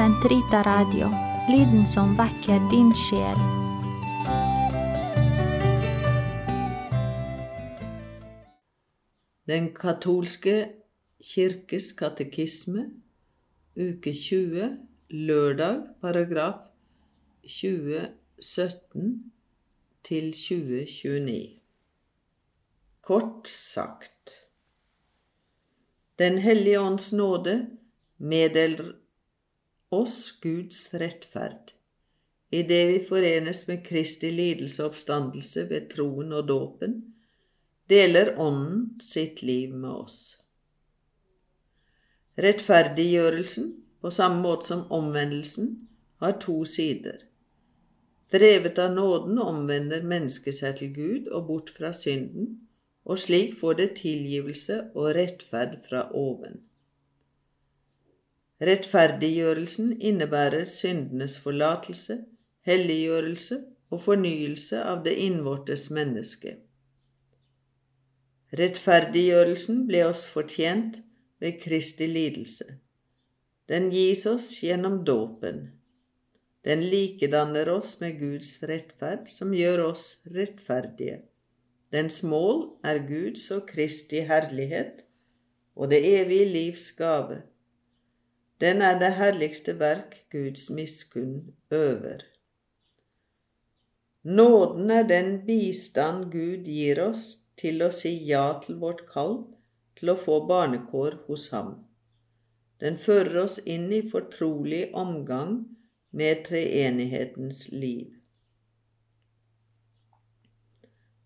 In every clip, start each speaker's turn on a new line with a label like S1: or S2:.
S1: Sentrita Radio, lyden som vekker din sjel.
S2: Den katolske kirkes katekisme, uke 20, lørdag, paragraf 2017 til 2029. Kort sagt Den hellige ånds nåde meddeler oss Guds rettferd idet vi forenes med Kristi lidelse og oppstandelse ved troen og dåpen, deler Ånden sitt liv med oss. Rettferdiggjørelsen, på samme måte som omvendelsen, har to sider. Drevet av nåden omvender mennesket seg til Gud og bort fra synden, og slik får det tilgivelse og rettferd fra oven. Rettferdiggjørelsen innebærer syndenes forlatelse, helliggjørelse og fornyelse av det innvortes menneske. Rettferdiggjørelsen ble oss fortjent ved Kristi lidelse. Den gis oss gjennom dåpen. Den likedanner oss med Guds rettferd, som gjør oss rettferdige. Dens mål er Guds og Kristi herlighet og det evige livs gave. Den er det herligste verk Guds miskunn øver. Nåden er den bistand Gud gir oss til å si ja til vårt kall til å få barnekår hos ham. Den fører oss inn i fortrolig omgang med treenighetens liv.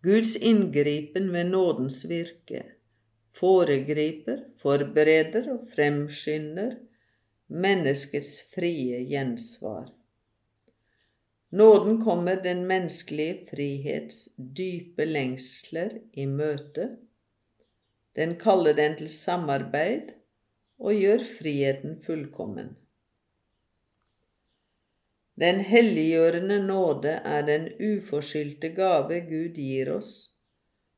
S2: Guds inngripen ved nådens virke foregriper, forbereder og fremskynder menneskets frie gjensvar. Nåden kommer den menneskelige frihets dype lengsler i møte. Den kaller den til samarbeid og gjør friheten fullkommen. Den helliggjørende nåde er den uforskyldte gave Gud gir oss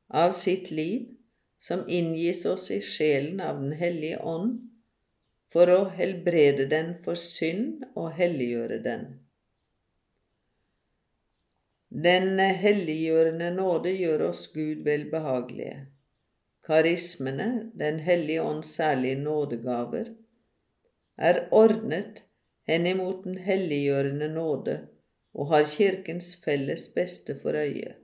S2: av sitt liv, som inngis oss i sjelen av Den hellige ånd, for å helbrede den for synd og helliggjøre den. Den helliggjørende nåde gjør oss Gud velbehagelige. Karismene, Den hellige ånds særlige nådegaver, er ordnet henimot den helliggjørende nåde og har Kirkens felles beste for øye.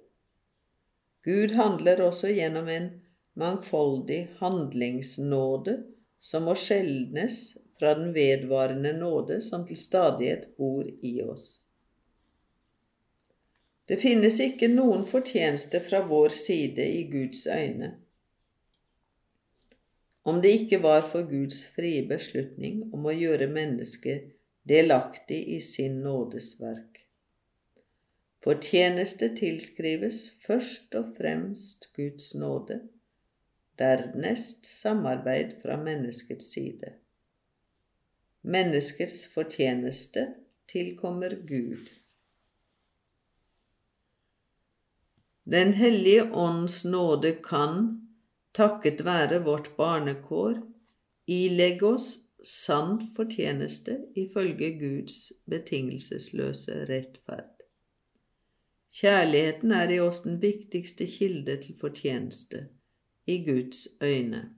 S2: Gud handler også gjennom en mangfoldig handlingsnåde som må skjelnes fra den vedvarende nåde som til stadighet bor i oss. Det finnes ikke noen fortjeneste fra vår side i Guds øyne om det ikke var for Guds frie beslutning om å gjøre mennesket delaktig i sin nådesverk. Fortjeneste tilskrives først og fremst Guds nåde, dernest samarbeid fra menneskets side. Menneskets fortjeneste tilkommer Gud. Den hellige ånds nåde kan, takket være vårt barnekår, ilegge oss sann fortjeneste ifølge Guds betingelsesløse rettferd. Kjærligheten er i oss den viktigste kilde til fortjeneste i Guds øyne.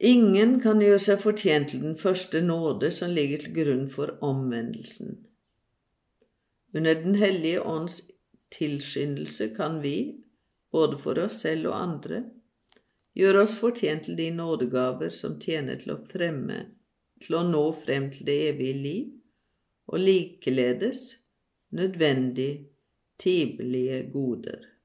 S2: Ingen kan gjøre seg fortjent til den første nåde som ligger til grunn for omvendelsen. Under Den hellige ånds tilskyndelse kan vi, både for oss selv og andre, gjøre oss fortjent til de nådegaver som tjener til å fremme, til å nå frem til det evige liv, og likeledes nødvendig timelige goder.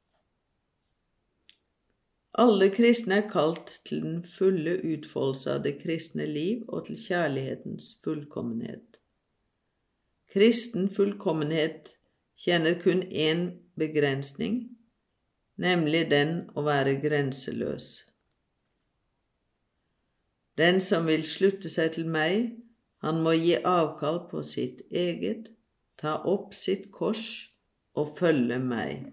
S2: Alle kristne er kalt til den fulle utfoldelse av det kristne liv og til kjærlighetens fullkommenhet. Kristen fullkommenhet kjenner kun én begrensning, nemlig den å være grenseløs. Den som vil slutte seg til meg, han må gi avkall på sitt eget, ta opp sitt kors og følge meg.